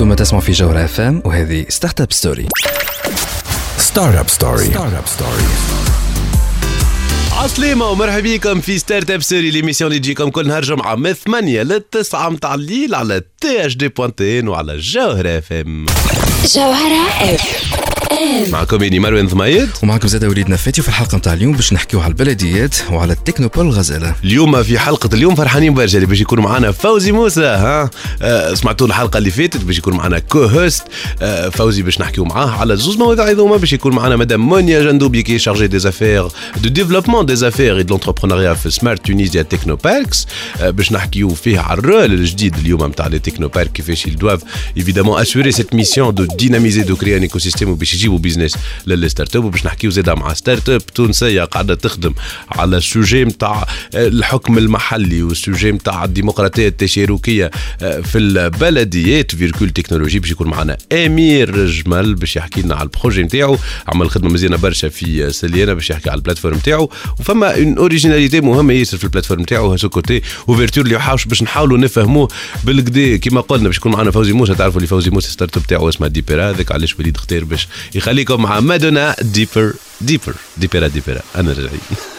أنتم تسمعوا في جوهرة FM وهذه Startup Story Startup Story Startup Story عسلامة ومرحبا بكم في Startup Story l'émission اللي تجيكم كل نهار جمعة من 8 ل 9 متاع الليل على تي اش دي بوانتين وعلى جوهرة FM جوهرة اف معكم اني مروان ضمايد. ومعكم زاد وليد نفاتي وفي الحلقة نتاع اليوم باش نحكيو على البلديات وعلى ال technopole غزالة اليوم في حلقة اليوم فرحانين برشا اللي باش يكون معنا فوزي موسى ها؟ آه سمعتوا الحلقة اللي فاتت باش يكون معنا co-host آه فوزي باش نحكيو معاه على زوز مواضيع هذوما باش يكون معنا مدام مونيا جندوبي qui chargée des affaires du développement des affaires et de l'entrepreneuriat في Smart Tunisia Technoparks آه باش نحكيو فيه على ال rôle الجديد اليوم نتاع les technoparks كيفاش évidemment assurer cette mission de dynamiser de créer un écosystème وباش يجيبوا business لل startup وباش نحكيو زاده مع startup تونسية قاعدة تخدم على ال sujet نتاع الحكم المحلي والسوجي نتاع الديمقراطية التشاركيه في البلديات فيركول تكنولوجي باش يكون معنا أمير جمل باش يحكي لنا على البروجي نتاعو عمل خدمة مزيانة برشا في سليانة باش يحكي على البلاتفورم نتاعو وفما اون اوريجيناليتي مهمة ياسر في البلاتفورم نتاعو هسو كوتي اوفرتور اللي حاوش باش نحاولوا نفهموه بالكدا كيما قلنا باش يكون معنا فوزي موسى. تعرفوا اللي فوزي موسى ستارت اب تاعو اسمها ديبيرا هذاك علاش وليد اختار باش يخليكم مع مادونا ديبر ديبر ديبيرا ديبيرا انا راجعين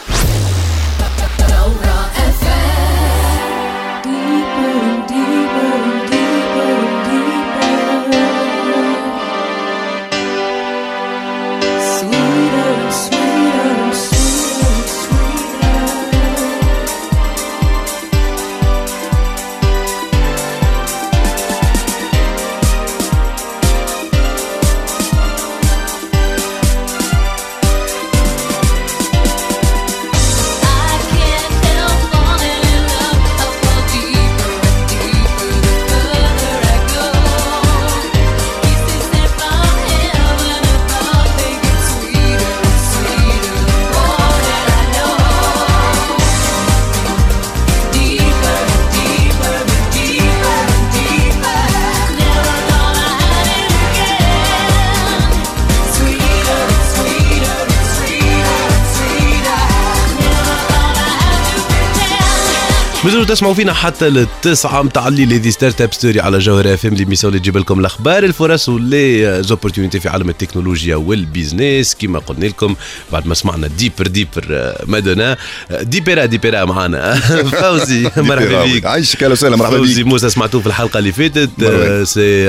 مازالوا تسمعوا فينا حتى للتسعة متاع الليل هذه Startup Story على جوهرة FM l'émission اللي تجيب لكم الأخبار الفرص و les opportunités في عالم التكنولوجيا وال business كما قلنا لكم بعد ما سمعنا ديبر ديبر مادونا ديبرا ديبرا معنا فوزي مرحبا بك عايشك أهلا وسهلا مرحبا فوزي بك موسى سمعتوه في الحلقة اللي فاتت. مرحبا. c'est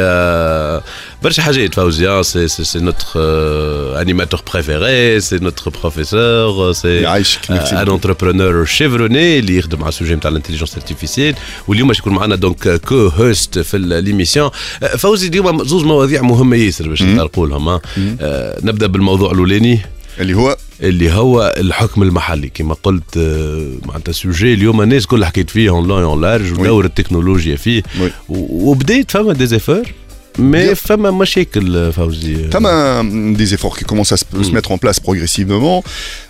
برشا حاجات فوزي c'est c'est notre animateur préféré c'est notre professeur c'est un entrepreneur chevronné اللي يخدم على ال sujet نتاع ال intelligence artificielle واليوم باش يكون معنا donc co-host في l'émission فوزي اليوم زوز مواضيع مهمه ياسر باش نطرقوا لهم نبدا بالموضوع الاولاني اللي هو اللي هو الحكم المحلي كما قلت معناتها sujet اليوم الناس كلها حكيت فيه en long en large ودور التكنولوجيا فيه وبديت فما des efforts مي Bien. فما مشاكل فوزي تم des efforts qui commencent à se, se mettre en place progressivement.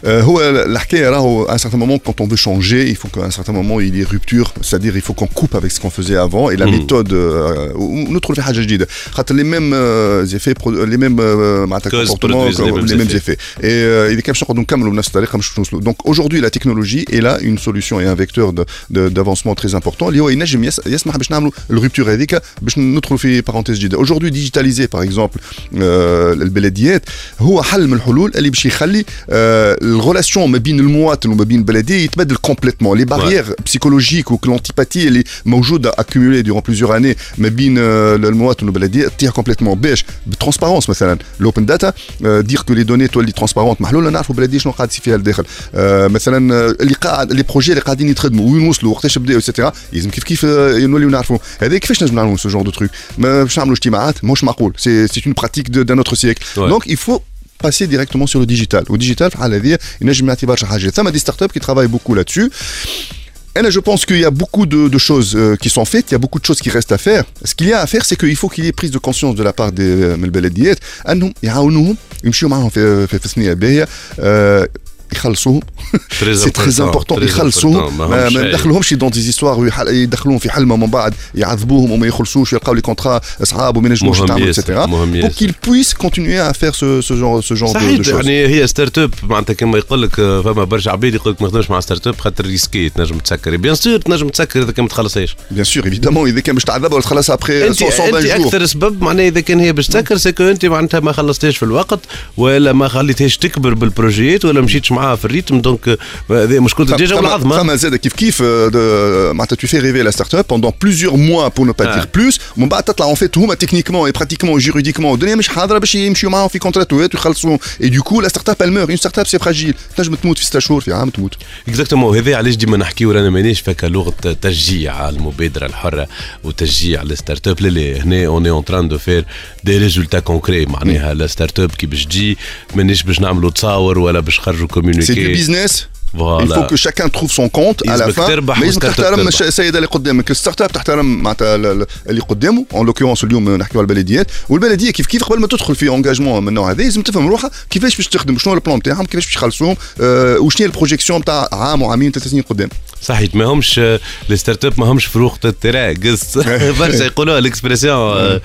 Euh, هو الحكايه راهو à un certain moment quand on veut changer, il faut qu'à un certain moment il y ait rupture, c'est-à-dire il faut qu'on coupe avec ce qu'on faisait avant et la Mm. méthode euh, ندخل في حاجه جديده خاطر les mêmes euh, effets pro- les mêmes euh, معناتها Causes comportements produisent les mêmes les mêmes effets. effets et euh, اذا كان باش نقعدوا نكملوا بنفس الطريقه مش باش نوصلوا donc aujourd'hui la technologie est là une solution et un vecteur de- de- d'avancement très important اللي هو ينجم يس- يسمح باش نعملوا الرupture هذيك باش ندخلوا في parenthèse جديده aujourd'hui digitaliser par exemple آه، البلديات هو حل من الحلول اللي باش يخلي آه، الريلاسيون ما بين المواطن وما بين البلديه يتبدل كومبليتمون لي باريير بسيكولوجيك والانتيباتي اللي موجوده اكيمولي دورون بليزيور اني ما بين آه، المواطن والبلديه تطيح كومبليتمون باش بالترونسبارونس مثلا الاوبن داتا دير كو لي دوني تولي ترونسبارونت محلوله نعرفوا البلديه شنو قاعد يصير فيها لداخل آه، مثلا آه، اللي قاعد لي بروجي اللي قاعدين يتخدموا وين وصلوا وقتاش بداوا اكسترا لازم كيف كيف آه، نوليو نعرفوا هذا كيفاش نجم نعملوا سو جور دو تروك ما باش نعملوا اجتماعات ماهوش معقول سي سي اون براتيك دان اوتر سيكل Ouais. دونك il faut passer directement sur le digital والديجيتال في الحاله هذه ينجم يعطي برشا حاجات ثم دي ستارت اب qui travaillent beaucoup là-dessus Et là, je pense qu'il y a beaucoup de, de choses euh, qui sont faites, il y a beaucoup de choses qui restent à faire. Ce qu'il y a à faire, c'est qu'il faut qu'il y ait prise de conscience de la part des من يخلصوهم سي تري امبورتون يخلصوهم. ما. ندخلوهمش دون دي زيستوار يدخلوهم في حلمة ومن بعد يعذبوهم وما يخلصوش ويلقاو لي كونترا أصحاب وما ينجموش يتعاملوا اتسيتيرا qu'ils puissent continuer à faire ce, ce genre, ce genre de, de صحيح. يعني هي ستارت اب معناتها كما يقول لك فما برشا عباد يقول لك ما نخدمش مع ستارت اب خاطر ريسكي تنجم تسكر بيان سور تنجم تسكر إذا كان ما تخلصهاش Bien sûr, évidemment, إذا كان باش تعذب ولا تخلص après انت 120 أنت jours. أكثر سبب معناها إذا كان هي باش تسكر سكو أنت معناتها ما خلصتهاش في الوقت ولا ما خليتهاش تكبر بالبروجيات ولا مشيتش معاها في الريتم دونك آه، هذه مشكله الدجاجه والعظمه فما زاد كيف كيف euh, de- معناتها tu fais rêver la startup pendant plusieurs mois pour ne pas Ah. dire plus ومن بعد تطلع en fait هما techniquement et pratiquement et juridiquement الدنيا مش حاضره باش يمشيو معاهم في كونتراتوات ويخلصوا et du coup la startup elle meurt une startup c'est fragile تنجم تموت في ستة شهور في عام تموت اكزاكتومون هذا علاش ديما نحكيو رانا مانيش فاكا لغه تشجيع على المبادره الحره وتشجيع على الستارت اب لا لا هنا اون اون تران دو فير دي ريزولتا كونكري معناها لا ستارت أب كي باش تجي مانيش باش نعملوا تصاور ولا باش نخرجوا c'est du كوميونيكي business Il faut que chacun trouve son compte à la fin. ما لازم تحترم تربح. الش- السيد اللي قدامك الستارت اب تحترم معناتها ال- ال- اللي قدامه اون لوكيونس اليوم نحكيو على البلديات والبلديه كيف كيف قبل ما تدخل في انجاجمون من النوع هذا لازم تفهم روحها كيفاش باش تخدم شنو البلان تاعهم كيفاش باش يخلصوهم آه، وشنو هي البروجيكسيون تاع عام وعامين ثلاث سنين قدام صحيح ما همش لي ستارت اب ما همش فروخ الترا قص برشا يقولوها الاكسبرسيون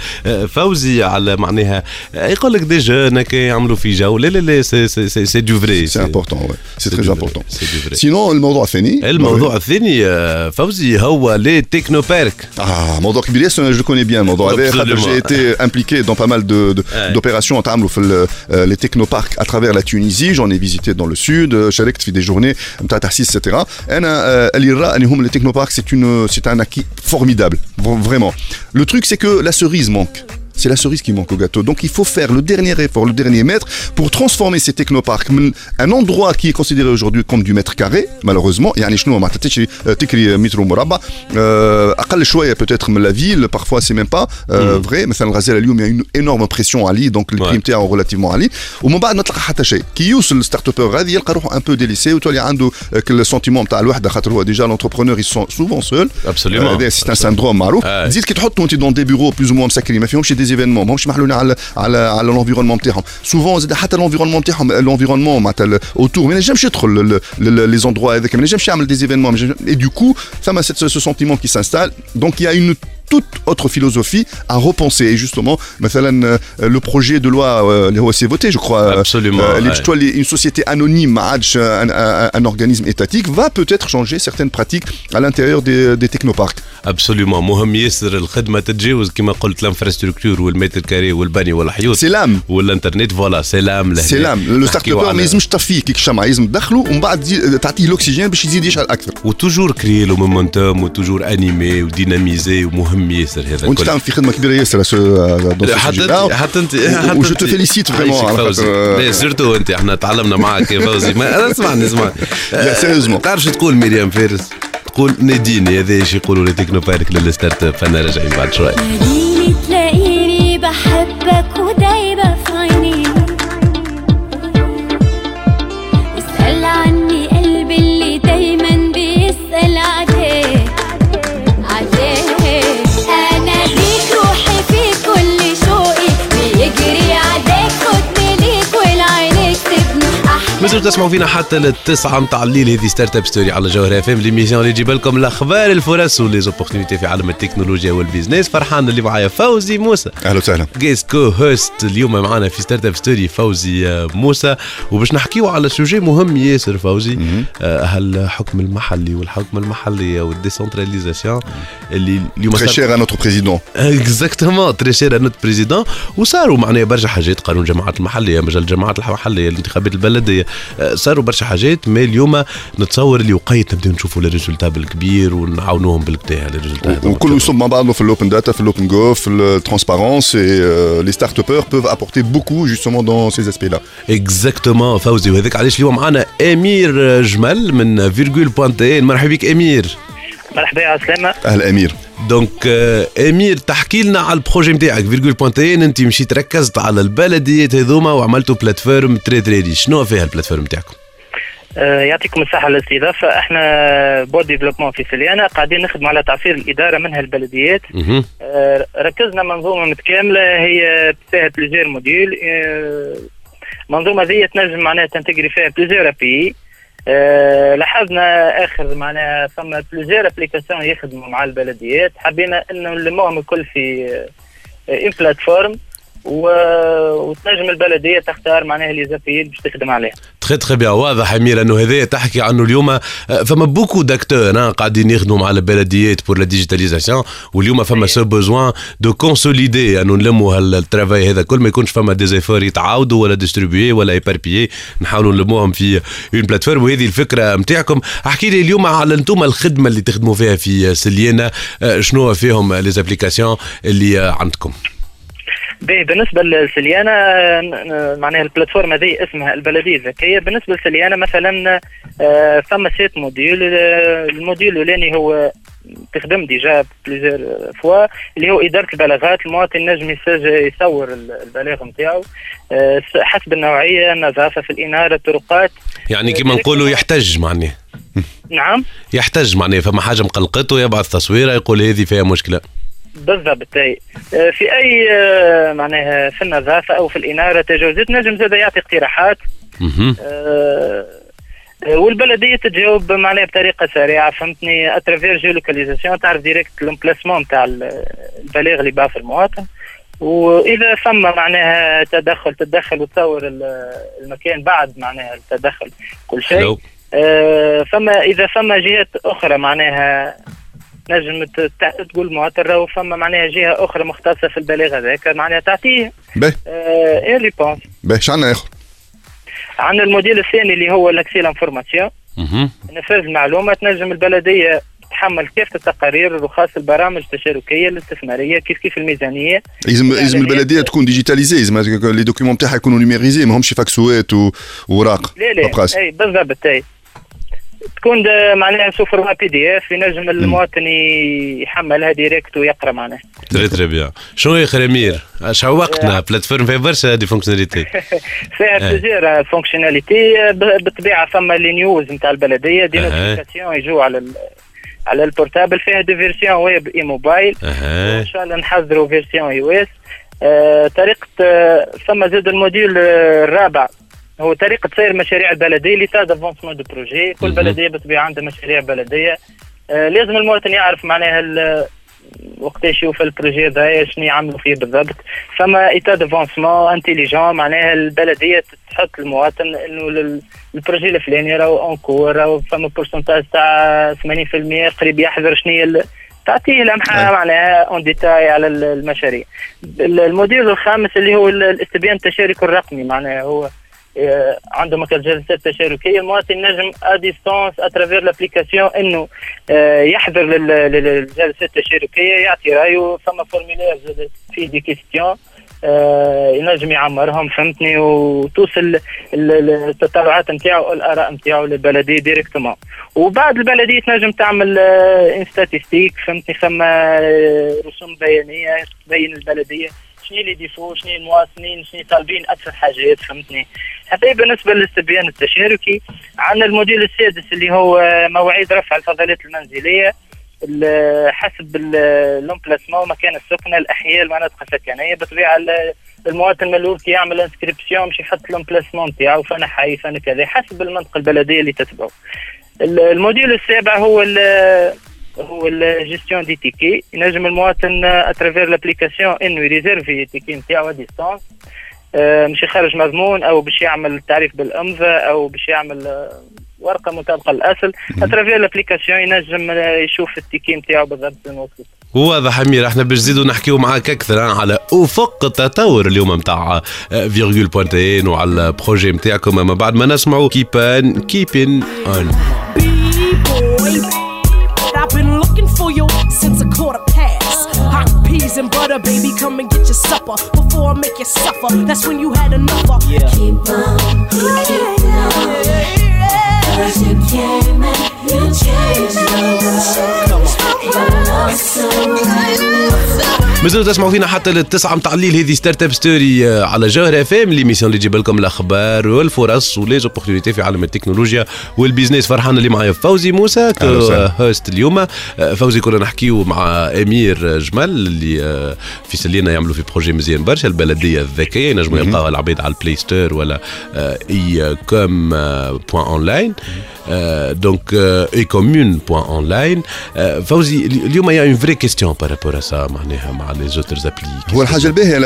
فوزي على معناها يقول لك دي جون يعملوا في جو لا لا لا سي دو فري سي امبورتون سي تري امبورتون سي دو فري سينون الموضوع الثاني الموضوع الثاني آه، فوزي هو لي تكنو بارك Ah, موضوع كبير ياسر je le connais bien الموضوع هذا خاطر Absolument. j'ai été impliqué dans pas mal de, de, Ouais. d'opérations تعملوا في ال- euh, les technoparks à travers la Tunisie j'en ai visité dans le sud euh, شاركت في des journées نتاع تحسيس etc انا آه، اللي نرى انهم les technoparks c'est une c'est un acquis formidable v- vraiment le truc c'est que la cerise manque c'est la cerise qui manque au gâteau. Donc il faut faire le dernier effort, le dernier mètre pour transformer ces technoparks من un endroit qui est considéré aujourd'hui comme du mètre carré malheureusement يعني شنو معناتها تشري تكري متر مربع آه، اقل شويه peut-être من la ville parfois c'est même pas euh, vrai مثلا الغزاله اليوم il y a une énorme pression عليه donc البريم Ouais. تاعو relativement عالي ومن بعد ما تلقى حتى شيء كي يوصل الستارت ابر غادي يلقى روحه ان بو ديليسي وتولي عنده السونتيمون نتاع الوحده خاطر هو ديجا لونتربرونور ils sont souvent seuls Absolument. هذا سي ان ساندروم معروف آه. تزيد كي تحطوا انت دون دي بيرو بلوز موا مسكرين ما فيهمش دي زيفينمون ماهمش محلولين على على على لونفيرونمون نتاعهم سوفون زاد حتى لونفيرونمون نتاعهم لونفيرونمون معناتها اوتور ما ينجمش يدخل لي زوندروا هذاك ما ينجمش يعمل دي زيفينمون اي دو كو فما ce sentiment qui s'installe donc il y a une toute autre philosophie à repenser et justement مثلا euh, le projet de loi euh, اللي هو s'est voté je crois euh, Absolument, euh, اللي ouais. باش تولي une société anonyme ما عادش un, un, un organisme étatique va peut-être changer certaines pratiques à l'intérieur des, des technoparks ابسوليومون مهم ياسر الخدمة تتجاوز كما قلت الانفراستركتور والمتر كاري والبني والحيوط. سي لام والانترنت فوالا سلام لهنا. سلام. لو ستارت اب ما يلزمش تطفيه كيك الشمعة يلزم تدخله ومن بعد تعطيه الأكسجين باش يزيد يشعل أكثر. وتوجور كري له مومنتوم وتوجور انيمي وديناميزي ومهم ياسر هذا وانت. تعمل في خدمة كبيرة ياسر دون حتى انت حتى انت و- وجو تو فيليسيت فريمون لا سيرتو أنت إحنا تعلمنا معك يا فوزي. اسمعني اسمعني. لا، سيريوزمون. تعرف شو تقول مريم فارس؟ تقول ناديني هذا إيش يقولوا؟ لي تكنو بارك للستارت اب فأنا راجعين بعد شوي. تلاقيني تلاقيني بحبك مازلتوا تسمعوا فينا حتى للتسعة متاع الليل هذه Startup Story على جوهر اف ام l'émission اللي تجيب لكم الأخبار الفرص و les opportunités في عالم التكنولوجيا وال business فرحان اللي معايا فوزي موسى. أهلا وسهلا. just co-host اليوم معنا في Startup Story فوزي آه، موسى. وباش نحكيو على sujet مهم ياسر فوزي آه، الحكم المحلي والحكم المحلية وال décentralisation اللي اليوم très chère à notre président exactement très chère notre président وصاروا معناها برشا حاجات قانون الجماعات المحلية مجال الجماعات المحليه الانتخابات البلدية. صاروا برشا حاجات ما اليوم نتصور اللي وقيت نبداو نشوفوا les résultats بالكبير ونعاونوهم بالكدا les résultats وكل يصب مع بعضه في ال open data في ال open gov في ال transparence et les start-up peuvent apporter beaucoup justement dans ces aspects là exactement فوزي وهذاك علاش اليوم معنا امير جمل من Virgule Point مرحبا بك امير مرحبا يا عسلامة. أهلا امير donc امير تحكي لنا على ال projet نتاعك Virgule Point انت مشيت ركزت على البلديات هذوما وعملتوا plateforme très très riche شنو فيها ال plateforme نتاعكم؟ يعطيكم الصحة على الاستضافة. إحنا bureau de développement في سليانة قاعدين نخدم على تعصير الإدارة منها البلديات. آه، ركزنا منظومة متكاملة هي بتاعت plusieurs modules المنظومه ذي تنجم معناها تنتيgrer فيها plusieurs أه لاحظنا آخر معناها فما plusieurs applications يخدموا مع البلديات حبينا إنه نلموهم الكل في une plateforme و... وتنجم البلديه تختار معناها لي باش تخدم عليها. très très bien واضح امير إنه هذايا تحكي عنه اليوم. آه، فما beaucoup d'acteurs قاعدين يخدموا مع البلديات pour la digitalisation واليوم فما ce besoin de consolider انه نلموا هال travail هذا كل ما يكونش فما des efforts يتعاودوا ولا distribués ولا éparpillés نحاولوا نلموهم في une plateforme وهذه الفكرة نتاعكم أحكي لي اليوم على أنتم الخدمة اللي تخدموا فيها في سليانة. آه، شنو فيهم les applications اللي عندكم؟ بالنسبة لسليانه معناها ال plateforme هذه اسمها البلديه الذكيه بالنسبة لسليانه مثلا آه، ثم sept modules ال module الأولاني هو تخدم déjà plusieurs fois اللي هو إدارة البلاغات المواطن نجم يصور البلاغ نتاعو. آه، حسب النوعية النظافة في الإنارة الطرقات. يعني كما نقولوا يحتج معناه نعم. يحتج معناه فما حاجة مقلقته يبعث تصويرة يقول هذه فيها مشكلة. بالضبط. آه، في أي آه، معناها في النظافة أو في الإنارة تجاوزات نجم زاد يعطي اقتراحات. آه، آه، والبلدية تجاوب معناها بطريقة سريعة فهمتني؟ à travers géolocalisation تعرف direct ال emplacement تاع البلاغ اللي بعثه المواطن. وإذا ثم معناها تدخل تدخل وتصور ال- المكان بعد معناها التدخل كل شيء. آه، فما إذا فما جهات أخرى معناها نجم ت- ت- تقول مواطن راهو فما معناها جهة أخرى مختصة في البلاغ هذاك معناها تعطيه باهي. une réponse باهي. شنوا آخر؟ عندنا ال module الثاني اللي هو ال accès à l'information. نفاذ المعلومة تنجم البلدية تحمل كافة التقارير الرخص البرامج التشاركية الاستثمارية كيف كيف الميزانية. لازم يعني لازم البلدية تكون digitalisée لازم les documents نتاعها يكونوا numérisés ماهمش فاكسوات و- ووراق لا لا. أي بالضبط أي. تكون معناها sous format PDF ينجم المواطن يحملها direct ويقرأ معناها. très très bien شنو يا امير شوقتنا plateforme فيها برشا des fonctionnalités فيها. plusieurs fonctionnalités بالطبيعه فما les news نتاع البلديه des. notifications يجوا على على ال portable فيها des versions web et mobile ان شاء الله نحضروا version iOS طريقه ثم زاد ال module آه، الرابع هو طريقة سير مشاريع البلدية l'état d'avancement de projet كل. بلدية بالطبيعه عندها مشاريع بلدية آه، لازم المواطن يعرف معناها وقتاش يشوف ال projet هذايا شنو يعملوا فيه بالضبط فما état d'avancement intelligent معناها البلدية تحط المواطن إنه ال projet الفلاني راهو encore راهو فما pourcentage تاع 80% قريب يحضر شنو هي تعطيه لمحة. معناها un détail على ال- المشاريع ال- ال module الخامس اللي هو ال- الاستبيان التشارك الرقمي معناها هو آه، عنده مثلا جلسات تشاركيه المواطن نجم à distance à travers l'application إنه آه، يحضر لل- لل- للجلسات التشاركيه يعطي رأيه ثم formulaire فيه des questions آه، ينجم يعمرهم فهمتني؟ وتوصل ال- ال- التطلعات نتاعو الآراء نتاعو للبلدية directement وبعد البلدية تنجم تعمل une statistique فهمتني؟ ثم آه، رسوم بيانية تبين البلدية. شنو les défauts شنو المواطنين شنو طالبين أكثر حاجات فهمتني هذا بالنسبة للاستبيان التشاركي عندنا ال module السادس اللي هو مواعيد رفع الفضلات المنزلية ال- حسب ال emplacement مكان السكنة الاحياء المناطق السكنيه بالطبيعة ال- المواطن ملول كي يعمل inscription مش يحط ال emplacement تاعو فانا حي فانا كذا حسب المنطقة البلدية اللي تتبعه ال- ال module السابع هو هو ال gestion des tickets ينجم المواطن à travers l'application انه يريزيرفي ticket نتاعو à distance مش يخرج مضمون أو باش يعمل تعريف بالامضاء أو باش يعمل ورقه مطابقه للاصل à travers l'application ينجم يشوف ال ticket نتاعو بالضبط وين واضح أمير إحنا باش نزيدوا نحكيو معاك أكثر على أفق التطور اليوم نتاع Virgule Pointillée وعلى ال projet نتاعكم أما بعد ما نسمعوا Keep On Keepin' On Hot and butter, baby, come and get your supper before I make you suffer. That's when you had enough of. Yeah. Keep on, keep on. Cause you came and you changed my world. مازالوا تسمعوا فينا حتى للتسعة متاع الليل. هذه Startup Story آه، على جوهر اف ام l'émission اللي تجيب لكم الأخبار والفرص و les opportunités في عالم التكنولوجيا وال business فرحان اللي معايا فوزي موسى. host اليوم. آه، فوزي كنا نحكيو مع أمير جمال اللي آه، في سليانة يعملوا في projet مزيان برشا. البلدية الذكية ينجموا يلقاوها العباد على ال Play Store ولا آه، e-commune.online donc e-commune point online فوزي اليوم يا اون فري كيستيون بارابور سا معناها مع les autres applis هو الحاجة الباهية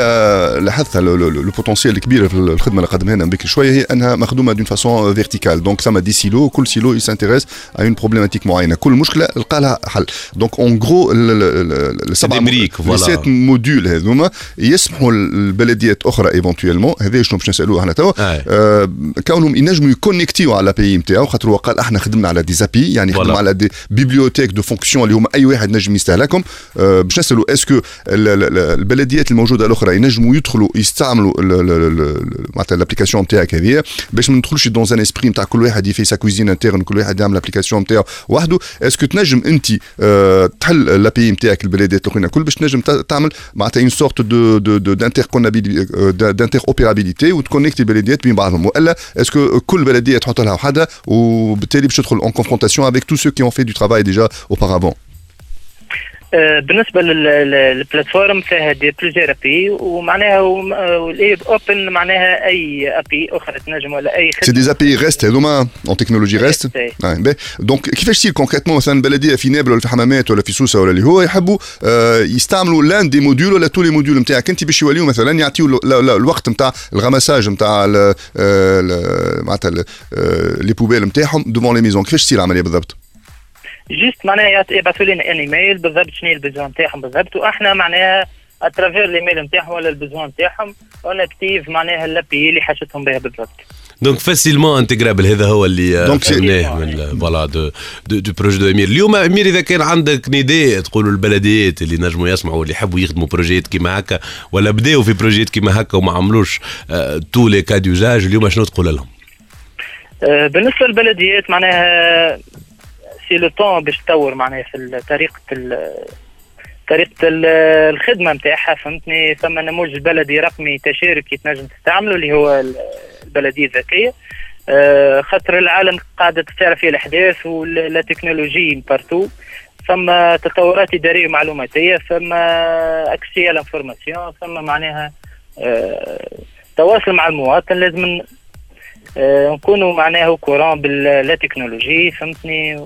لاحظتها le- potentiel الكبير في الخدمة اللي قدمها لنا بكري شوية هي أنها مخدومة d'une façon verticale donc ثم des silos كل silo يسانتيريس à une problématique معينة. كل مشكلة لقى لها حل دونك en gros السبعه. sept modules هذوما يسمحوا البلديات أخرى éventuellement هذا شنو باش نسألوه إحنا توا. آه، كونهم ينجموا يكونيكتيو على ال API نتاعو خاطر هو قال إحنا خدمنا على des API يعني خدمنا. على des bibliothèques de fonctions اللي هما أي واحد نجم يستهلكهم. آه، باش نسالوا est-ce que البلديات الموجودة الأخرى ينجموا يدخلوا يستعملوا معناتها ال application نتاعك هذه؟ باش ما ندخلوش dans un esprit نتاع كل واحد يفي sa cuisine interne كل واحد يعمل ال application نتاعو وحده. est-ce que تنجم أنت آه، تحل ال API نتاعك البلديات الأخرين؟ الكل باش تنجم تعمل معناتها une sorte de de d'interopérabilité وتكونكتي البلديات بين بعضهم. وإلا est-ce que كل بلدية تحط لها وحدها وبالتالي باش تدخل en confrontation avec tout ce qui est en fait de travail déjà auparavant آه، بالنسبة لل- لل- للبلاتفورم فيها دي بلوزير ابي ومعناها والأي اوبن معناها أي ابي أخرى تنجم ولا أي سي خدمه دي ابي ريست هذوما اون تكنولوجي ريست دونك كيفاش تصير كونكريتمون مثلا بلديه في نابل ولا في حمامات ولا في سوسة ولا اللي هو يحبوا آه، يستعملوا لأن دي موديول ولا تو لي موديول نتاعك أنت باش يوليو مثلا يعطيو الوقت نتاع الغمساج نتاع آه، معناتها آه، لي بوبيل نتاعهم دوفون لي ميزون كيفاش تصير العملية بالضبط؟ juste معناها يبعثوا لنا un e-mail بالضبط شنو هي ال besoins نتاعهم بالضبط. وإحنا معناها à travers ال e-mail نتاعهم ولا ال besoins نتاعهم ونكتيف معناها ال API اللي حاجتهم بها بالضبط. donc facilement intégrable هذا هو اللي donc c'est- فهمناه من voilà du du projet de أمير اليوم أمير إذا كان عندك نداء تقولوا البلديات اللي نجموا يسمعوا اللي يحبوا يخدموا بروجيات كيما هكا ولا بداوا في بروجيات كيما هكا وما عملوش tous les cas d'usage اليوم شنو تقول لهم؟ آه، بالنسبة للبلديات معناها c'est le temps باش تطور معناها في طريقة طريقة ال- الخدمة نتاعها فهمتني؟ ثم نموذج بلدي رقمي تشاركي تنجم تستعمله اللي هو ال- البلدية الذكية. آه، خاطر العالم قاعدة تسارع فيه الأحداث و la technologie partout ثم تطورات إدارية ومعلوماتية ثم accès على ال information ثم معناها آه، تواصل مع المواطن. لازم آه، نكونوا معناها كورون باللا تكنولوجي فهمتني؟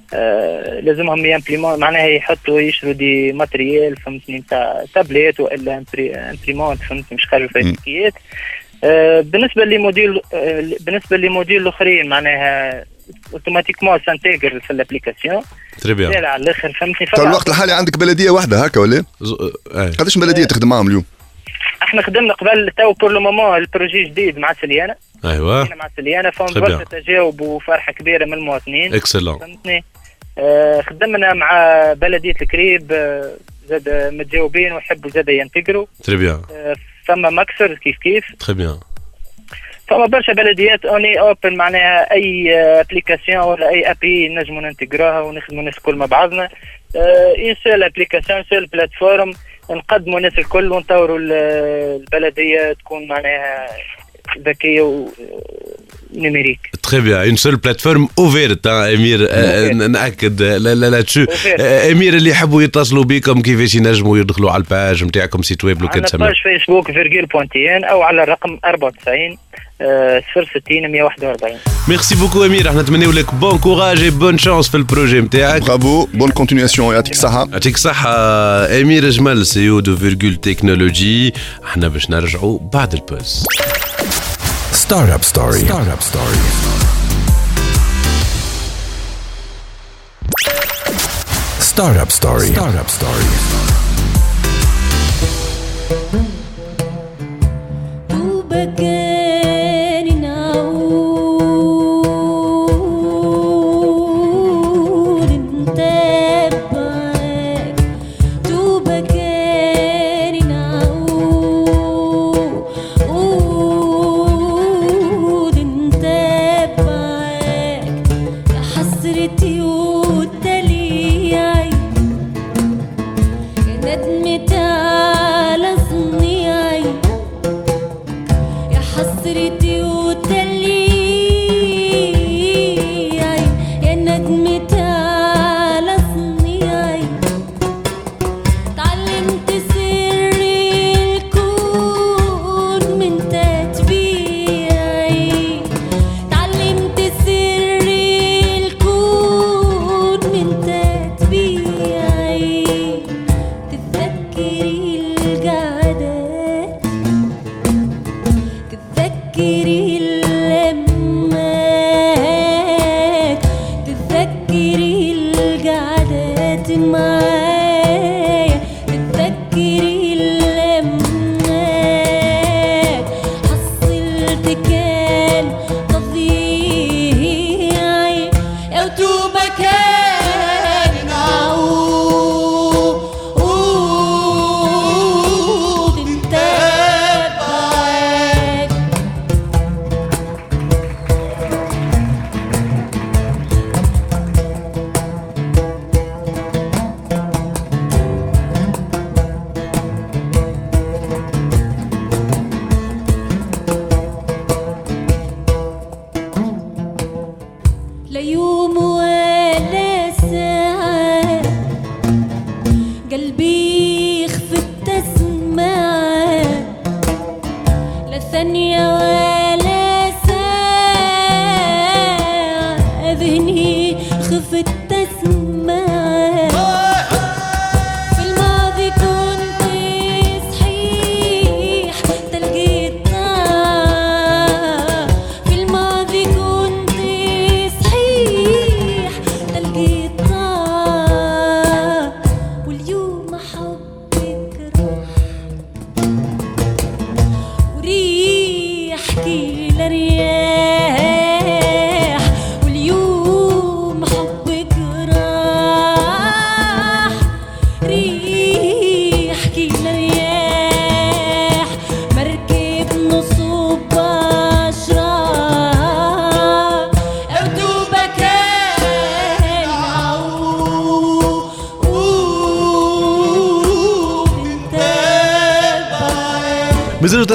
لازمهم يمبليمون معناها يحطوا يشروا des matériels فهمتني نتاع tablettes وإلا imprimantes فهمتني مش خارج فيزيكيات آه بالنسبة ل module آه بالنسبة ل modules الأخرين معناها automatiquement s'intègrent في ال application très bien على الآخر فهمتني تو فما- الوقت الحالي عندك بلدية واحدة هكا ولا؟ قداش بلدية تخدم معاهم اليوم؟ إحنا خدمنا قبل تو pour le moment ال projet جديد مع سليانة ايوا مع سليانة bien. تجاوب وفرحه كبيرة من المواطنين. excellent فهمتني؟ آه خدمنا مع بلدية الكريب آه زاد متجاوبين ويحبوا زاد ينتقروا très bien آه ثم مكثر كيف كيف. très bien فما برشا بلديات on est open معناها أي application ولا أي API نجموا نانتيجروها ونخدموا الناس الكل مع بعضنا. une seule application seule plateforme نقدموا الناس الكل ونطوروا ال- البلدية تكون معناها ذكيه ونيميريك تري بيان اون سول بلاتفورم اوفيرت امير آه، Ouverte. ناكد لا لا لا تشو Ouverte. امير اللي يحبوا يتصلوا بكم كيفاش ينجموا يدخلوا على الباج نتاعكم سيت ويب لو كان تسمى باج فيسبوك فيرجيل بوانتيان أو على الرقم 94 آه، 060 141 ميرسي بوكو امير أحنا نتمنيو لك بون كوراج اي بون شانس في البروجي نتاعك برافو بون كونتينياسيون يعطيك الصحه يعطيك الصحة أمير جمال سيو دو فيرجول تكنولوجي أحنا باش نرجعوا بعد البوز Startup Story. Startup Story. Startup Story. Startup Story. Startup Story.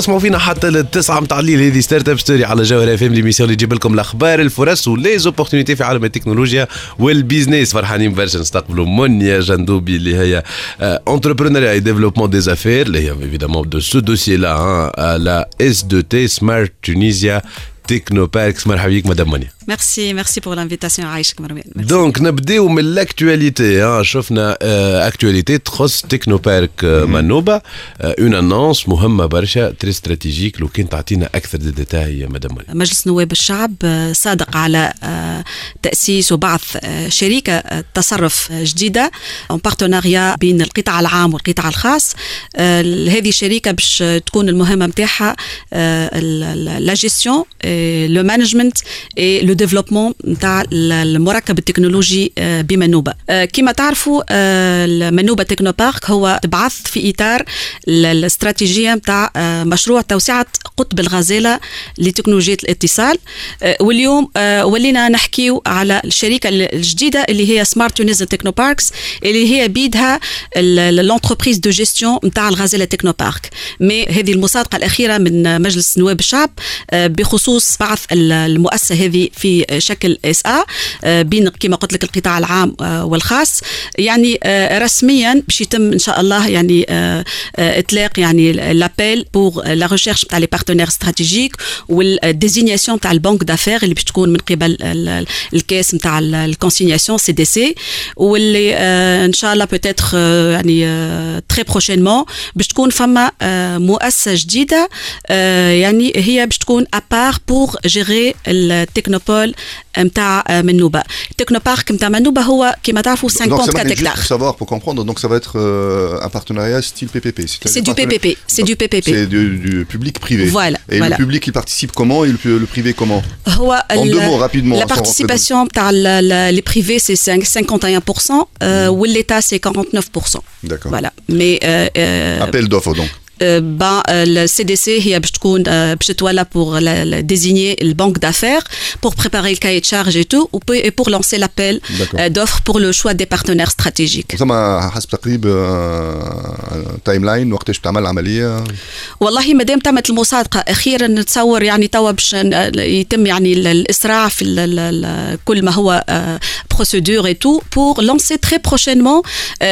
تسمعوا فينا حتى للتسعة متاع الليل هذه Startup Story على جوهرة FM l'émission اللي تجيب لكم الأخبار الفرص و les opportunités في عالم التكنولوجيا وال business فرحانين برشا نستقبلوا منيا جندوبي اللي هي entrepreneuriat et développement des affaires اللي هي évidemment de ce dossier la la S2T Smart Tunisian Technoparks مرحبا بك مدام منيا ميرسي ميرسي بور لانفيتاسيون عايشك مروان. donc نبدأو من ال actualité ها شفنا actualité تخص Technopark منوبه une annonce مهمة برشا très stratégique لو كان تعطينا أكثر des détails madame مجلس نواب الشعب آه، صادق على آه، تأسيس وبعث آه، شركة آه، تصرف جديدة. En partenariat بين القطاع العام والقطاع الخاص. هذه الشركة باش تكون المهمة متاعها la gestion le management le développement نتاع المركب التكنولوجي بمنوبة آه، كما تعرفوا المنوبة Technopark هو تبعث في إطار ال- الاستراتيجية نتاع مشروع توسعة قطب الغزالة لتكنولوجيا الاتصال واليوم ولينا نحكيو على الشركة الجديدة اللي هي Smart Tunisian Technoparks اللي هي بيدها l'entreprise de gestion نتاع الغزالة Technopark mais هذه المصادقة الأخيرة من مجلس نواب الشعب بخصوص بعث ال- المؤسسة هذه في شكل SA بين كما قلت لك القطاع العام آه، والخاص. يعني آه، رسميا باش يتم إن شاء الله يعني آه، آه، إطلاق يعني l'appel pour la recherche تاع les partenaires stratégiques وال désignation تاع البنك d'affaires اللي باش تكون من قبل ال- ال- ال Caisse نتاع ال consignation CDC واللي آه، إن شاء الله peut-être يعني très prochainement باش تكون فما آه، مؤسسة جديدة آه، يعني هي باش تكون ابار بور جيري التكنوبول نتاع آه، منوبه التكنو بارك نتاع منوبه هو كما تعرفوا Donc, 54 ça va être juste hectares pour savoir, pour comprendre, donc ça va être euh, un partenariat style PPP. c'est-à-dire C'est du partenariat- PPP, c'est du PPP. C'est du, du public privé. Voilà, Et voilà. le public, il participe comment et le, le privé comment هو En ال- deux mots, rapidement, La sans rentrer participation تاع les privés c'est 5 51% euh, ou l'État c'est 49%. D'accord. Voilà. Mais euh, euh, Appel d'offres donc. Euh, euh, CDC هي باش تكون euh, باش تولى pour la- la- désigner le banque d'affaires pour préparer le cahier de charge et pour lancer l'appel euh, d'offres pour le choix des partenaires stratégiques. ثم حسب تقريب timeline وقتاش بتعمل العملية والله ما دام تمت المصادقه أخيرا نتصور يعني توا باش يتم يعني ال- الاسراع في كل ما هو بروسيدور اي تو بور لانسي تري بروشينمون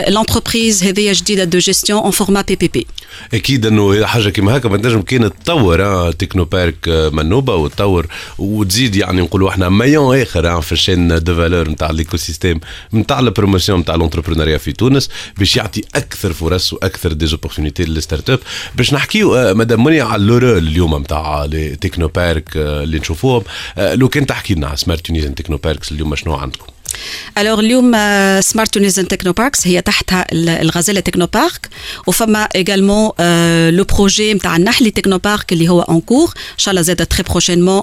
لونتربريز هذه جديده دو جيستيون اون فورما بي بي بي اكيد انه حاجه كيما هكا ما تنجم كان تطور آه، تكنو بارك آه، منوبه وتطور وتزيد يعني نقولوا احنا مايون اخر آه، في الشين دو فالور نتاع الايكو سيستيم نتاع البروموسيون نتاع الانتربرونيا في تونس باش يعطي اكثر فرص واكثر ديزوبورتينيتي للستارت اب باش نحكيو آه، مدام منى على اللورو اليوم نتاع لي تكنو بارك آه، اللي نشوفوهم آه، لو كان تحكي لنا على سمارت تونيزن تكنو باركس اليوم شنو عندكم؟ الوغ اليوم سمارت تونيزن تكنو باركس هي تحتها ال- الغزاله تكنو بارك وفما ايغالمون لو بروجي نتاع النحلي تكنو بارك اللي هو اون كور ان شاء الله زاد تري بروشينمون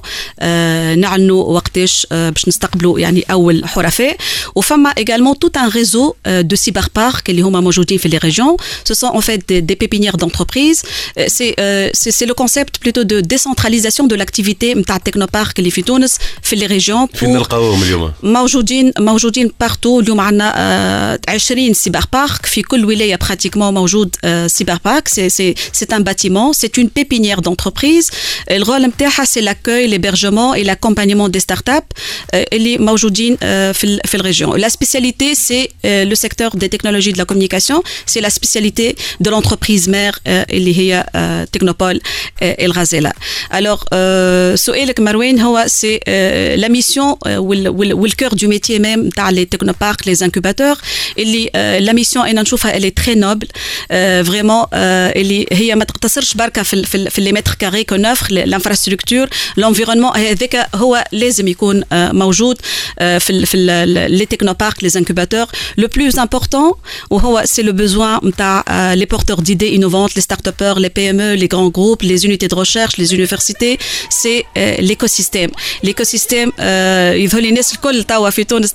نعلنوا وقتاش آه، باش نستقبلوا يعني اول حرفاء وفما ايغالمون توت ان ريزو دو سيبر بارك اللي هما موجودين في لي ريجيون سو سون ان فيت دي بيبينيير d'entreprise سي سي لو كونسيبت بلوتو دو ديسنتراليزاسيون دو لاكتيفيتي نتاع التكنو بارك اللي في تونس في لي ريجيون فين نلقاوهم اليوم؟ موجودين موجودين بارتو اليوم عندنا آه، 20 سيبر بارك في كل ولايه براتيكمون موجود آه، سيبر بارك سي سي سي ان باتيمون سي اون بيبينيير d'entreprise الرول نتاعها سي لاكوي ليبرجمون اي لاكومبانيمون دي ستارت اب اللي موجودين آه، في ال- في الريجيون لا سبيسياليتي سي لو سيكتور دي تكنولوجي دو لا كوميونيكاسيون سي لا سبيسياليتي دو l'entreprise مير اللي هي آه، تكنوبول آه، الغازيلا الوغ سؤالك مروان هو سي لا ميسيون والكور دو ميتي ميم تاع لي تكنوبارك لي انكوباتور اللي لا ميسيون انا نشوفها اللي تري نوبل فريمون اللي هي ما تقتصرش بركه في ال- في, ال- في لي متر كاري كو نوفر الانفراستركتور لونفيرونمون هذاك هو لازم يكون آه، موجود آه، في ال- في لي تكنوبارك لي انكوباتور لو بلوز امبورتون وهو سي لو besoin نتاع لي بورتور d'idées innovantes les start-upers les PME les grands groupes les unités de recherche les universités c'est euh, l'écosystème l'écosystème euh, يظهر لي الناس الكل توا في تونس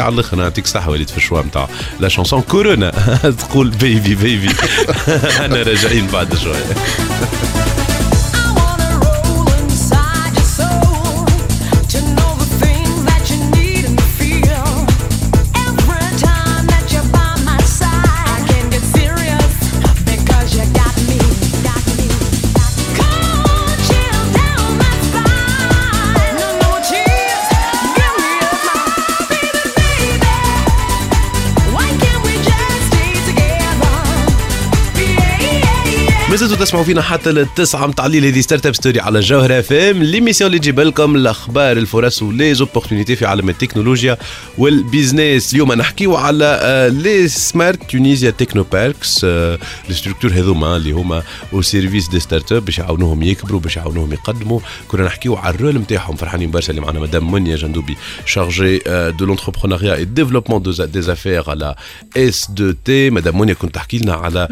على الآخر نعطيك الصحه وليت في الشوا نتاع لا شونسون كورونا. تقول بيبي بيبي أنا راجعين بعد شوية. This is زلتوا تسمعوا فينا حتى للتسعة متاع الليل هذه Startup Story على جوهرة FM l'émission اللي تجيب لكم الأخبار الفرص و les opportunités في عالم التكنولوجيا وال business اليوم نحكيو على les Smart Tunisian Technoparks آه، les structures هذوما اللي هما au service des startups باش يعاونوهم يكبروا باش يعاونوهم يقدموا. كنا نحكيو على ال rôle نتاعهم فرحانين برشا اللي معنا. مدام منيا جندوبي chargée de l'entrepreneuriat et développement des affaires على اس 2 تي مدام منيا كنت تحكي لنا على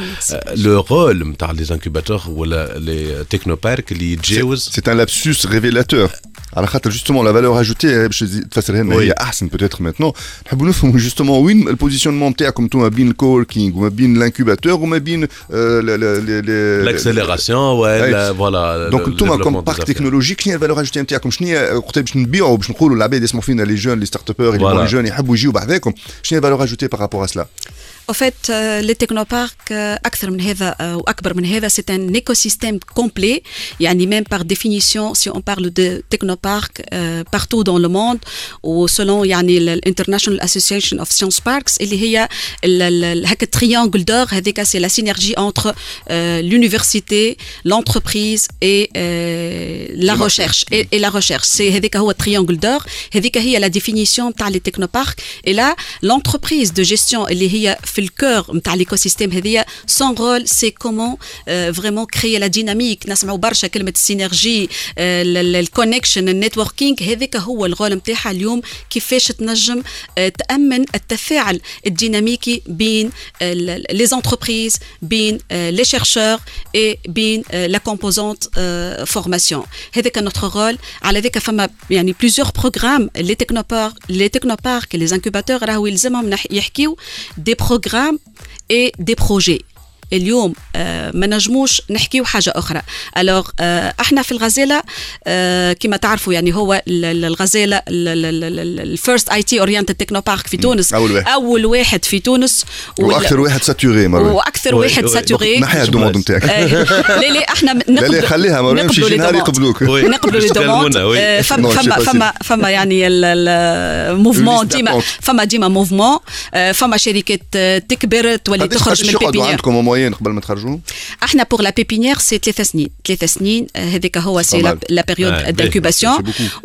لو رول نتاع لي انكوباتور ولا لي تكنو بارك اللي يتجاوز C'est un lapsus révélateur. على خاطر justement la valeur ajoutée باش تفسرها لنا Oui. هي احسن peut-être maintenant نحبوا نفهموا justement وين البوزيشنمون نتاعكم انتم ما بين الكوركينغ وما بين الانكوباتور وما بين آه، ل- ل- ل- ل- لاكسيليراسيون ولا أي. فوالا دونك انتم كوم بارك تكنولوجيك شنو هي الفالور اجوتي نتاعكم شنو هي وقت باش نبيعوا باش نقولوا العباد يسمعوا فينا لي جون لي ستارت ابور Voilà. لي جون يحبوا يجيو بعداكم شنو هي الفالور اجوتي بارابور ا سلا En Au fait, euh, les technoparcs, euh, euh, c'est un écosystème complet. Il y Yani même par définition, si on parle de technoparcs euh, partout dans le monde, ou selon yani, l'International Association of Science Parks, il y a le triangle d'or, c'est la synergie entre euh, l'université, l'entreprise et, euh, la recherche, et, la recherche. C'est le triangle d'or. C'est la définition par les technoparcs. Et là, l'entreprise de gestion, il y a في الكور نتاع l'écosystème هذيا son rôle c'est comment euh, vraiment créer la dynamique نسمعوا برشا كلمة السينرجي الكونكشن النتوركينج هذاك هو الرول نتاعها اليوم كيفاش تنجم آه، تأمن التفاعل الديناميكي بين لي زونتربريز بين لي chercheurs et بين لا كومبوزونت فورماسيون هذاك نوتر رول على ذاك فما يعني بليزيور بروغرام لي تكنوبار لي تكنوبارك لي انكوباتور راهو يلزمهم نح- يحكيو دي بروغرام et des projets. اليوم آه، ما نجموش نحكيو حاجة أخرى alors إحنا في الغزالة آه، كما تعرفوا يعني هو ال- ال- الغزالة ال first IT oriented technopark في تونس أول واحد. أول واحد في تونس وأكثر واحد ساتوري مروان وأكثر واحد. ساتوري نحيها ال demande نتاعك آه، لا لا إحنا لا لا نقبلوا خليها مروان يمشي نقبلوا شي لي نهار. يقبلوك. نقبلوا les demandes. آه، فما فما فما يعني ال mouvement ديما. فما ديما mouvement فما شركات آه، تكبر تولي تخرج من ال pépinière عندكم موين قبل ما تخرجوا احنا بور لا بيبينيير سي ثلاث سنين ثلاث سنين آه، هذاك هو سي pas mal. لا بيريود Ouais, دانكوباسيون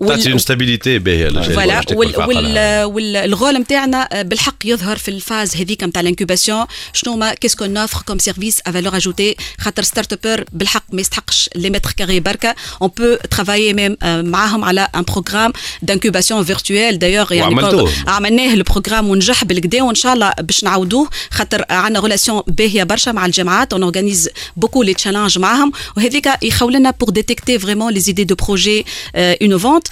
تعطي اون ستابيليتي باهيه للجاي فوالا باش تكمل وال في وال عقلها. والغول نتاعنا بالحق يظهر في الفاز هذيك نتاع الانكوباسيون شنو ما كيس كون اوفر كوم سيرفيس ا فالور اجوتي خاطر ستارت ابر بالحق ما يستحقش لي متر كاري بركه اون بو ترافايي ميم معاهم على ان بروغرام دانكوباسيون فيرتويال دايوغ يعني وعملتوه. عملناه البروغرام ونجح بالكدا وان شاء الله باش نعاودوه خاطر عندنا ريلاسيون باهيه برشا مع الجامعات اون اورغانيز بوكو لي تشالنج معاهم وهذيك يخولنا بور ديتيكتي فريمون لي زيدي دو بروجي انوفونت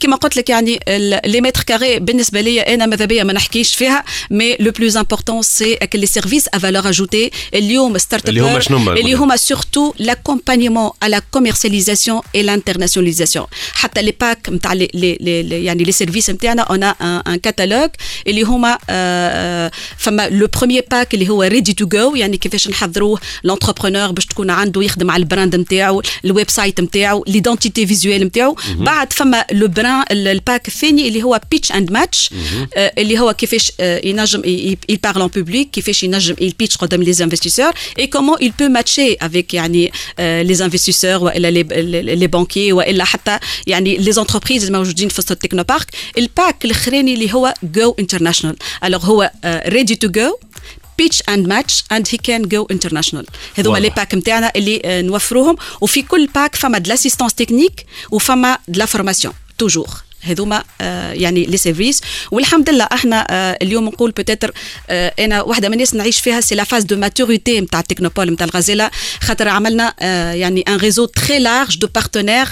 كما قلت لك يعني لي متر كاري بالنسبه لي انا ماذا بيا ما نحكيش فيها مي لو بلوز امبورتون سي لي سيرفيس ا فالور اجوتي اليوم ستارت اللي هما شنو هما اللي هما سورتو لاكومبانيمون à la commercialisation et l'internationalisation حتى لي باك نتاع لي لي لي- يعني لي سيرفيس نتاعنا اون ان كاتالوج اللي هما آه، فما لو بروميير باك اللي هو ريدي تو جو يعني كيفاش نحضروه. l'entrepreneur باش تكون عنده يخدم على ال brand نتاعو ال website نتاعو l'identité visuelle نتاعو. بعد فما le programme ال pack الثاني اللي هو pitch and match اللي هو كيفاش آه، ينجم il parle en public كيفاش ينجم il pitch قدام les investisseurs et comment il peut matcher avec يعني آه، les investisseurs وإلا les les banquiers وإلا حتى يعني les entreprises الموجودين في وسط ال technopark ال pack الاخراني اللي هو go international. Alors هو آه، ready to pitch and match and he can go international. هذوما. les packs نتاعنا اللي نوفروهم وفي كل pack فما de l'assistance technique وفما de la formation. Toujours. هذوما يعني les services والحمد لله إحنا اليوم نقول peut-être أنا واحدة من الناس نعيش فيها c'est la phase de maturité نتاع ال technopole نتاع الغزاله خاطر عملنا يعني un réseau très large de partenaires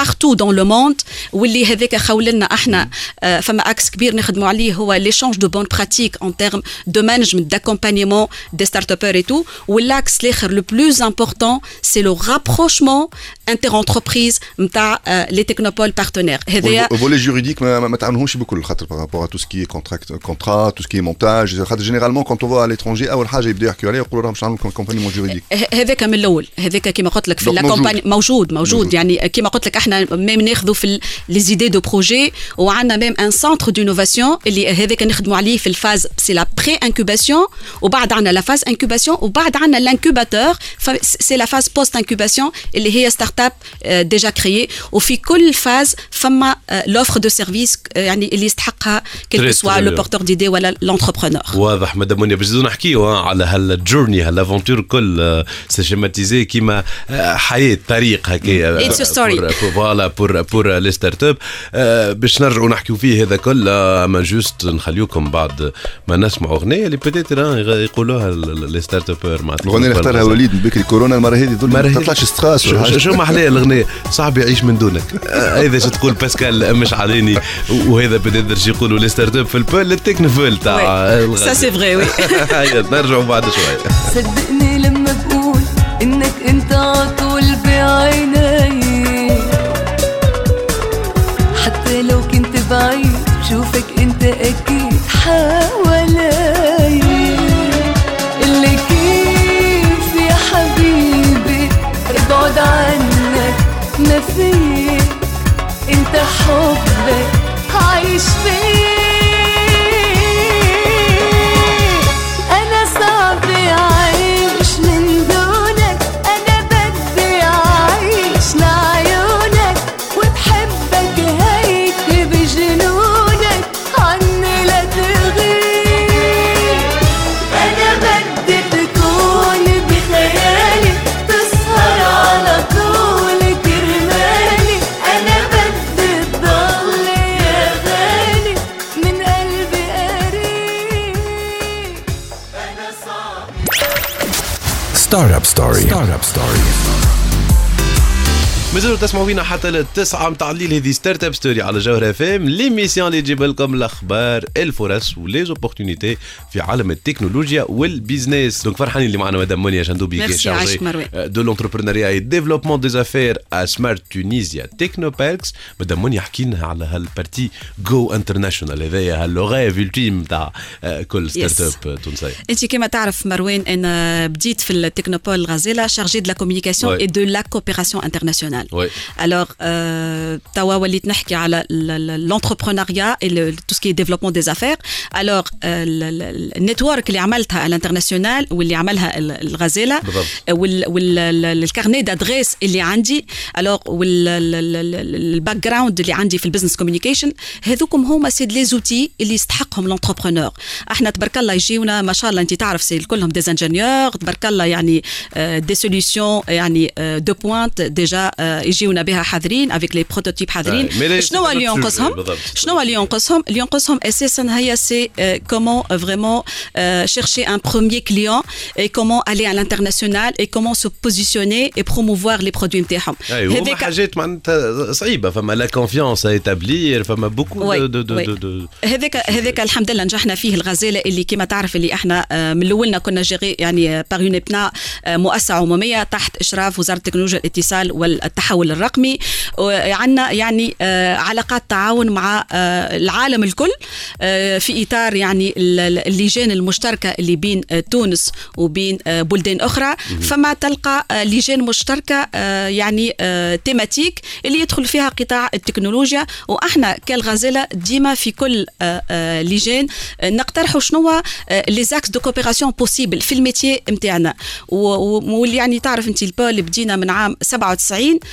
partout dans le monde واللي هذاك خولنا احنا آه، فما اكس كبير نخدموا عليه هو ليشانج دو بون براتيك ان تيرم دو مانجمنت داكومبانيمون دي ستارت ابر اي تو والاكس الاخر لو بلوز امبورتون سي لو رابروشمون انتر انتربريز نتاع لي تكنوبول بارتنير هذايا فولي جuridique ما ما- ما تعاونهمش بكل خاطر par rapport à tout ce qui est contract contrat tout ce qui est montage خاطر généralement quand on va à l'étranger اول حاجه يبداو يحكيوا عليها يقولوا راهم باش نعملوا كومباني جوريديك ه- هذاك من الاول هذاك كما قلت لك في Donc لا موجود. كومباني موجود موجود موجود. يعني كما قلت لك احنا ميم ناخذوا في لي زيدي دو بروجي وعندنا ميم ان سنتر دونوفاسيون اللي هذاك نخدموا عليه في الفاز سي لا بري انكوباسيون وبعد عندنا لا فاز انكوباسيون وبعد عندنا لانكوباتور سي لا فاز بوست انكوباسيون اللي هي ستارت اب ديجا كريي وفي كل فاز فما لوفر دو سيرفيس يعني اللي يستحقها Très, كيل très سوا لو bien. بورتور ديدي ولا لونتربرونور واضح مدام منيا باش نزيدو نحكيو ها، على هالجورني هالافونتور كل سيشيماتيزي كيما آه، حياه طريق هكايا It's a story. فوالا بور بور لي ستارت اب باش نرجعوا نحكيو فيه هذا كل آه، أما juste نخليوكم بعد ما نسمعوا أغنية اللي peut-être يقولوها les startuppers مع الأغنية اللي اختارها وليد من بكري كورونا المرة هذه ما تطلعش stress شو شو ما احلاها الأغنية؟ صاحبي يعيش من دونك. هذا شو تقول باسكال مش عليني. وهذا بدأت شي يقولوا les startups في ال pôle technopole تاع ça c'est vrai oui نرجعوا بعد شوية. صدقني لما بقول إنك أنت عطول بعيني. بشوفك انت أكيد حوالي اللي كيف يا حبيبي ابعد عنك ما في انت حبك عايش فيه مازالوا تسمعوا فينا حتى للتسعة متاع الليل هذه Startup Story على جوهر اف ام l'émission اللي تجيب لكم الاخبار الفرص و les opportunités في عالم التكنولوجيا وال business donc فرحانين اللي معنا مدام منيا جندوبي عايشك chargée مروان. de l'entrepreneuriat et développement des affaires à Smart Tunisia Technoparks. مدام منيا حكي لنا على هال partie je international هذايا ها le rêve ultime تاع كل startup تونسيه انت كما تعرف مروان أنا بديت في ال technopole غازيلا شارجي دو لا كوميونيكاسيون. اي دو لا كوبيراسيون انترناسيونال international. Oui. Alors, euh, توا وليت نحكي على l'entrepreneuriat et le, tout ce qui est développement des affaires. Alors, euh, النتورك اللي عملتها على الانترناسيونال واللي عملها ال- الغزاله بالضبط. والكارني دادريس اللي عندي الوغ والباك جراوند اللي عندي في البزنس كوميونيكيشن هذوكم هما سي لي زوتي اللي يستحقهم لونتربرونور احنا تبارك الله يجيونا ما شاء الله انت تعرف سي كلهم دي انجينيور تبارك الله يعني دي سوليسيون يعني دو بوينت ديجا يجيونا بها حاضرين avec les prototypes حاضرين. آه، شنو اللي ينقصهم. شنو اللي ينقصهم اللي ينقصهم أساسا هي c'est comment vraiment chercher un premier client et comment aller à l'international et comment se positionner et promouvoir les produits نتاعهم اي هذاك- حاجات معناتها صعيبه فما la confiance à établir فما beaucoup de de هذاك هذاك الحمد لله نجحنا فيه الغزالة اللي كما تعرف اللي إحنا آه، من الاولنا كنا géré يعني par un ابنا مؤسسة عمومية تحت إشراف وزارة التكنولوجيا الاتصال والتحول الرقمي عندنا يعني آه، علاقات تعاون مع آه، العالم الكل آه، في إطار يعني ال- ال- اللجان المشتركة اللي بين تونس وبين بلدان أخرى. فما تلقى لجان مشتركة يعني تيماتيك اللي يدخل فيها قطاع التكنولوجيا. وأحنا كالغزالة ديما في كل لجان نقترحوا شنو les axes de coopération possibles في ال métier نتاعنا واللي يعني تعرف انت ال pôle بدينا من عام 97 آه،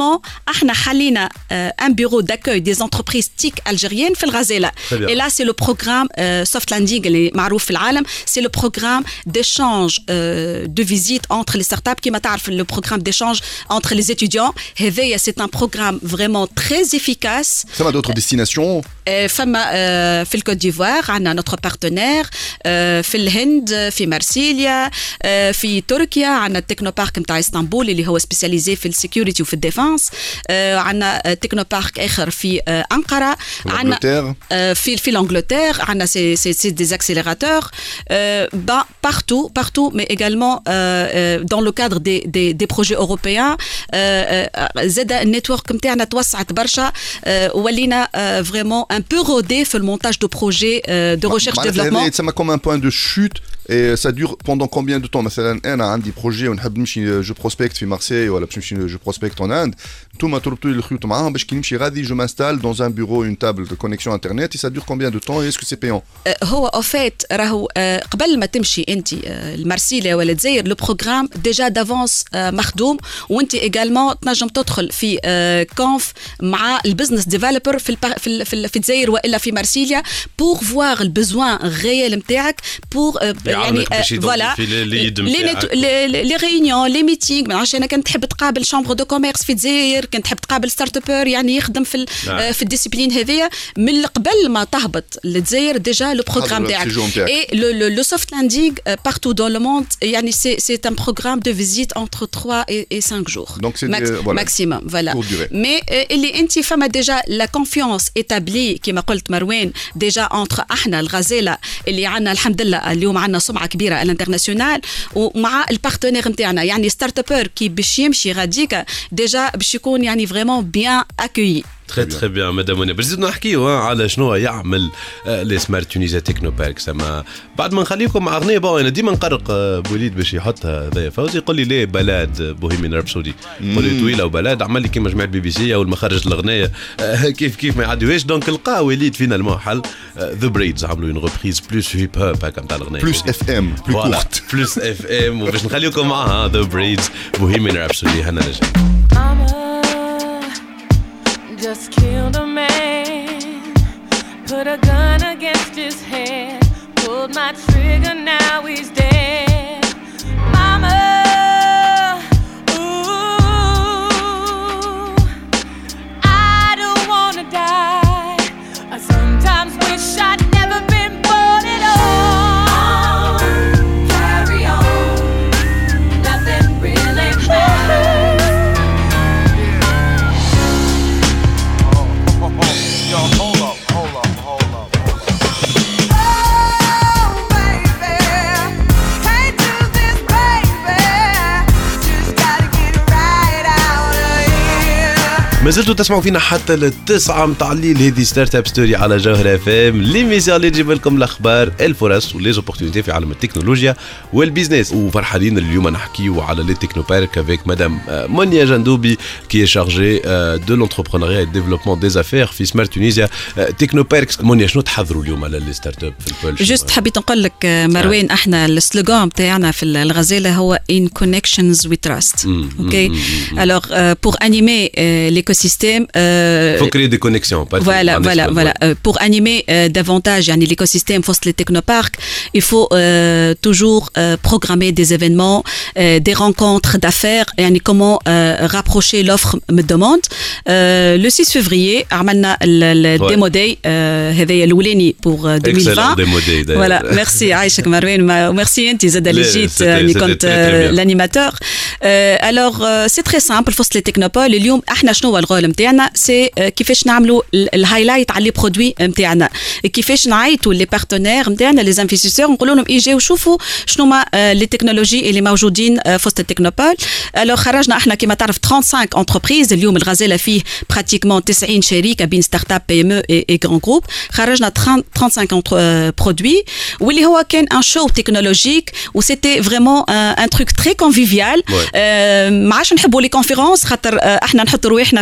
Ahna euh, un bureau d'accueil des entreprises TIC algériennes, fait le Et là, c'est le programme euh, Soft Landing, les Marouf c'est le programme d'échange euh, de visite entre les startups, qui le programme d'échange entre les étudiants. C'est un programme vraiment très efficace. Ça va d'autres euh, destinations? Euh, Femme, fait le Côte d'Ivoire, on a notre partenaire, euh, fait le Hind, fait Marsilia, fait Turquie, on a le Technopark à Istanbul, il est spécialisé fait le security ou fait le défense. الديفنس عندنا تكنو بارك اخر في آه، انقره عندنا l'Angleterre euh, في في l'Angleterre, on a c'est c'est c'est des accélérateurs euh, bah, partout partout mais également euh, euh, dans le cadre des des, des projets européens euh, euh, زاد النتورك نتاعنا توسعت برشا euh, ولينا euh, vraiment un peu rodé في المونتاج de projets euh, de recherche معناتها développement هذا يتسمى comme un point de chute et ça dure pendant combien de temps مثلا انا عندي بروجي ونحب نمشي جو بروسبكت في مارسي ولا باش نمشي جو بروسبكت اون اند And. تربطوا لي الخيوط معاهم باش كي نمشي غادي جو مانستال dans un bureau une table de connexion internet et ça dure combien de temps et est-ce que c'est payant آه، هو اوفيت راهو آه، قبل ما تمشي انت آه، المرسيليا ولا الجزائر لو بروغرام ديجا دافونس مخدوم وانت ايجالمون تنجم تدخل في كونف مع البزنس ديفلوبر في البا- في ال- في ال- في الجزائر والا في مرسيليا بور فوار البزوان ريال نتاعك بور يعني يعاونك باش يضم فوالا في الليد لي نتاعك. نت- لي لي ريونيون لي ميتينغ ما نعرفش انا كنت تحب تقابل شامبر دو كوميرس في الجزائر كنت تحب تقابل startupper يعني يخدم في نعم. آه، في ال discipline هذيا من قبل ما تهبط للجزائر déjà le programme تاعك le soft landing euh, partout dans le monde يعني c'est c'est un programme de visite entre 3 et, et 5 jours Donc c'est des- voilà. maximum voilà Courte durée. mais euh, اللي انت فما déjà la confiance établie كما قلت مروان déjà entre إحنا الغزاله اللي عندنا الحمد لله اليوم عندنا سمعة كبيرة à l'international ومع ال partenaires نتاعنا يعني startupper كي باش يمشي غاديك déjà باش يكون يعني vraiment bien accueilli. très très bien مدام منى باش نزيدو نحكيو على شنو يعمل آه، les Smart Tunisia Technoparks سما بعد ما نخليكم مع أغنية bon أنا ديما نقرق آه، بوليد باش يحطها هذايا فوزي يقول لي ليه بلاد Bohemian Rhapsody يقول لي طويلة وبلاد عمل لي كيما جماعة بي بي سي أول ما خرج الأغنية آه، كيف كيف ما يعديوهاش donc لقى وليد finalement حل The Braids عملوا une reprise plus hip hop هكا نتاع الأغنية. Plus voilà courte. بلوس اف ام وباش نخليكم معاها The Braids Bohemian Rhapsody هنا Mama just killed a man, put a gun against his head, pulled my trigger, now he's dead. ما زلتوا تسمعوا فينا حتى للتسعة متاع الليل. هذه Startup Story على جوهر اف ام l'émission اللي تجيب لكم الأخبار الفرص و les opportunités في عالم التكنولوجيا وال business. وفرحانين اليوم نحكيو على les technoparks avec مدام مونيا جندوبي qui chargée de l'entrepreneuriat développement des affaires في Smart Tunisia Technoparks مونيا شنو تحضروا اليوم على les startups في ال pôle juste حبيت نقول لك آه، مروان إحنا ال slogan بتاعنا في الغزالة هو in connections we trust أوكي الوغ بور انيمي ليكوسيستيم faut créer des connexions pas Voilà, un voilà, espace, voilà. Euh, pour animer euh, davantage yani, l'écosystème Fost les technoparcs, il faut euh, toujours euh, programmer des événements, euh, des rencontres d'affaires, yani, comment euh, rapprocher l'offre me demande. Euh, le 6 février, عملنا le Ouais. démo day euh, هذايا الأولاني pour euh, 2020. Excellent démo day, d'ailleurs. Voilà, merci عايشك مروان ما- وميرسي انت زاد اللي لا، جيت c'était- يعني c'était كنت très, très bien. l'animateur. Euh, alors euh, c'est très simple فوسط لي تكنوبول اليوم احنا شنو هو الغول نتاعنا سي euh, كيفاش نعملوا ال- الهايلايت على لي برودوي نتاعنا كيفاش نعيطوا لي بارتنير نتاعنا لي انفستيسور نقولوا لهم اجيو شوفوا شنو ما آه، لي تكنولوجي اللي موجودين آه، في وسط التكنوبول الوغ خرجنا احنا كما تعرف 35 انتربريز اليوم الغزاله فيه براتيكمون 90 شركه بين ستارت اب بي ام اي جران جروب خرجنا 30 35 برودوي واللي هو كان ان شو تكنولوجيك وسيتي فريمون ان تروك تري كونفيفيال ما عادش نحبوا لي كونفيرونس خاطر آه، احنا نحطوا رواحنا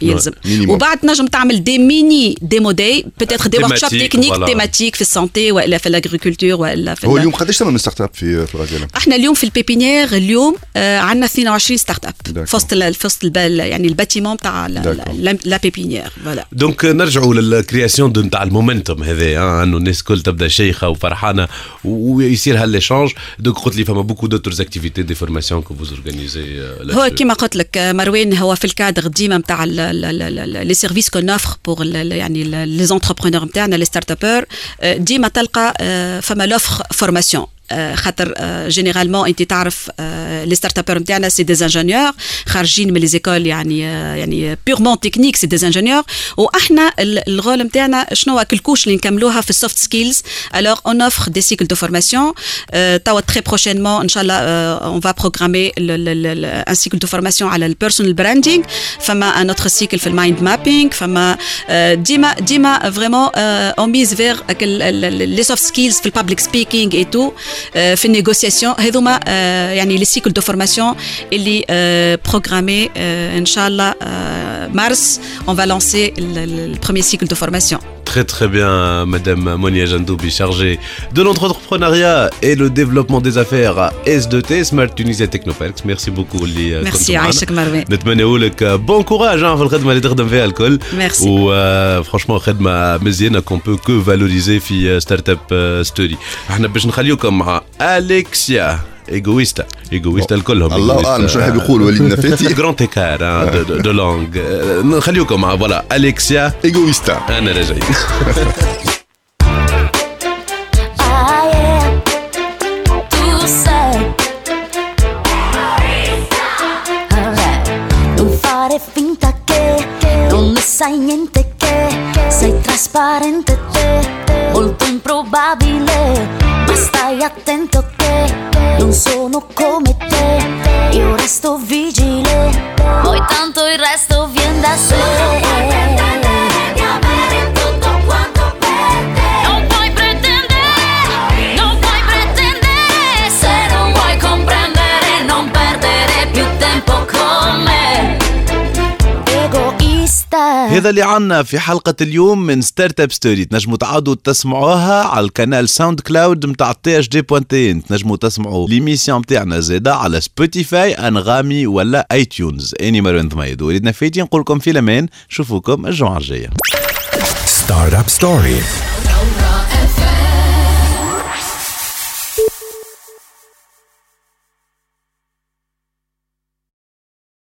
يلزم يلزم minimum. وبعد نجم تعمل des mini demo day peut-être des workshops techniques. thématiques في ال santé وإلا في ال agriculture وإلا في هو ال- اليوم قداش ثمن startup في الغزالة؟ إحنا اليوم في ال pépinière اليوم آه عندنا 22 startup. في وسط في وسط يعني ال bâtiment تاع la- pépinière voilà donc نرجعوا لل création نتاع ال momentum هذا آه، أنه الناس الكل تبدأ شيخة وفرحانة ويصير ها l'échange donc قلت لي فما beaucoup d'autres activités des formations que vous organisez هو كما قلت لك آه، مروان هو في الكادر ديما نتاع لي سيرفيس كون اوفر بور يعني لي زونتربرونور نتاعنا لي ستارت ابور ديما تلقى آه، فما لوفر فورماسيون آه، خاطر جينيرالمون انت تعرف لي ستارت ابور نتاعنا سي دي انجينيور خارجين من لي زيكول يعني آه، يعني بيغمون تكنيك سي دي انجينيور واحنا ال- الغول نتاعنا شنو هو الكوش اللي نكملوها في السوفت سكيلز الوغ اون اوفر دي سيكل دو فورماسيون توا تري بروشينمون ان شاء الله اون فا بروغرامي ان سيكل دو فورماسيون على البيرسونال براندينغ فما ان اوتر سيكل في المايند مابينغ فما آه، ديما ديما فريمون اون ميز فيغ لي سوفت سكيلز في البابليك سبيكينغ اي تو في النيغوسياسيون هذوما آه، يعني لي سيكل دو فورماسيون اللي بروغرامي ان شاء الله آه، مارس اون فا لانسي البروميير سيكل دو فورماسيون Très très bien, Madame Monia Jandoubi, chargée de l'entrepreneuriat et le développement des affaires à S2T, Smart Tunisia Technoparks. Merci beaucoup اللي ميرسي كنتوا معنا. عايشك مروان نتمنى لك بون كوراج في الخدمه اللي تخدم فيها الكل Merci. و فرانشمون خدمه مزيانه كون بو كو فالوريزي في ستارت اب ستوري احنا باش نخليوكم مع اليكسيا ايغويستا ايغويستا الكلهم الله اعلم شنو يحب يقول وليد النفاتي جران تيكار دو لونغ نخليوكم مع فوالا اليكسيا ايجويستا انا راجعين Ah yeah, tu sai. Alright. Non fare finta che non ne sai niente che sei trasparente te, molto improbabile, ma stai attento che non sono come te, io resto vigile, poi tanto il resto viene da sé. هذا اللي عنا في حلقة اليوم من Startup Story تنجموا تعاودوا تسمعوها على القناة SoundCloud متاع THD point tn تنجموا تسمعوا l'émission متاعنا زادا على Spotify انغامي ولا iTunes اني مروان ضميد وليد نفاتي. نقول لكم في الأمان. نشوفوكم الجمعة الجاية. Startup Story.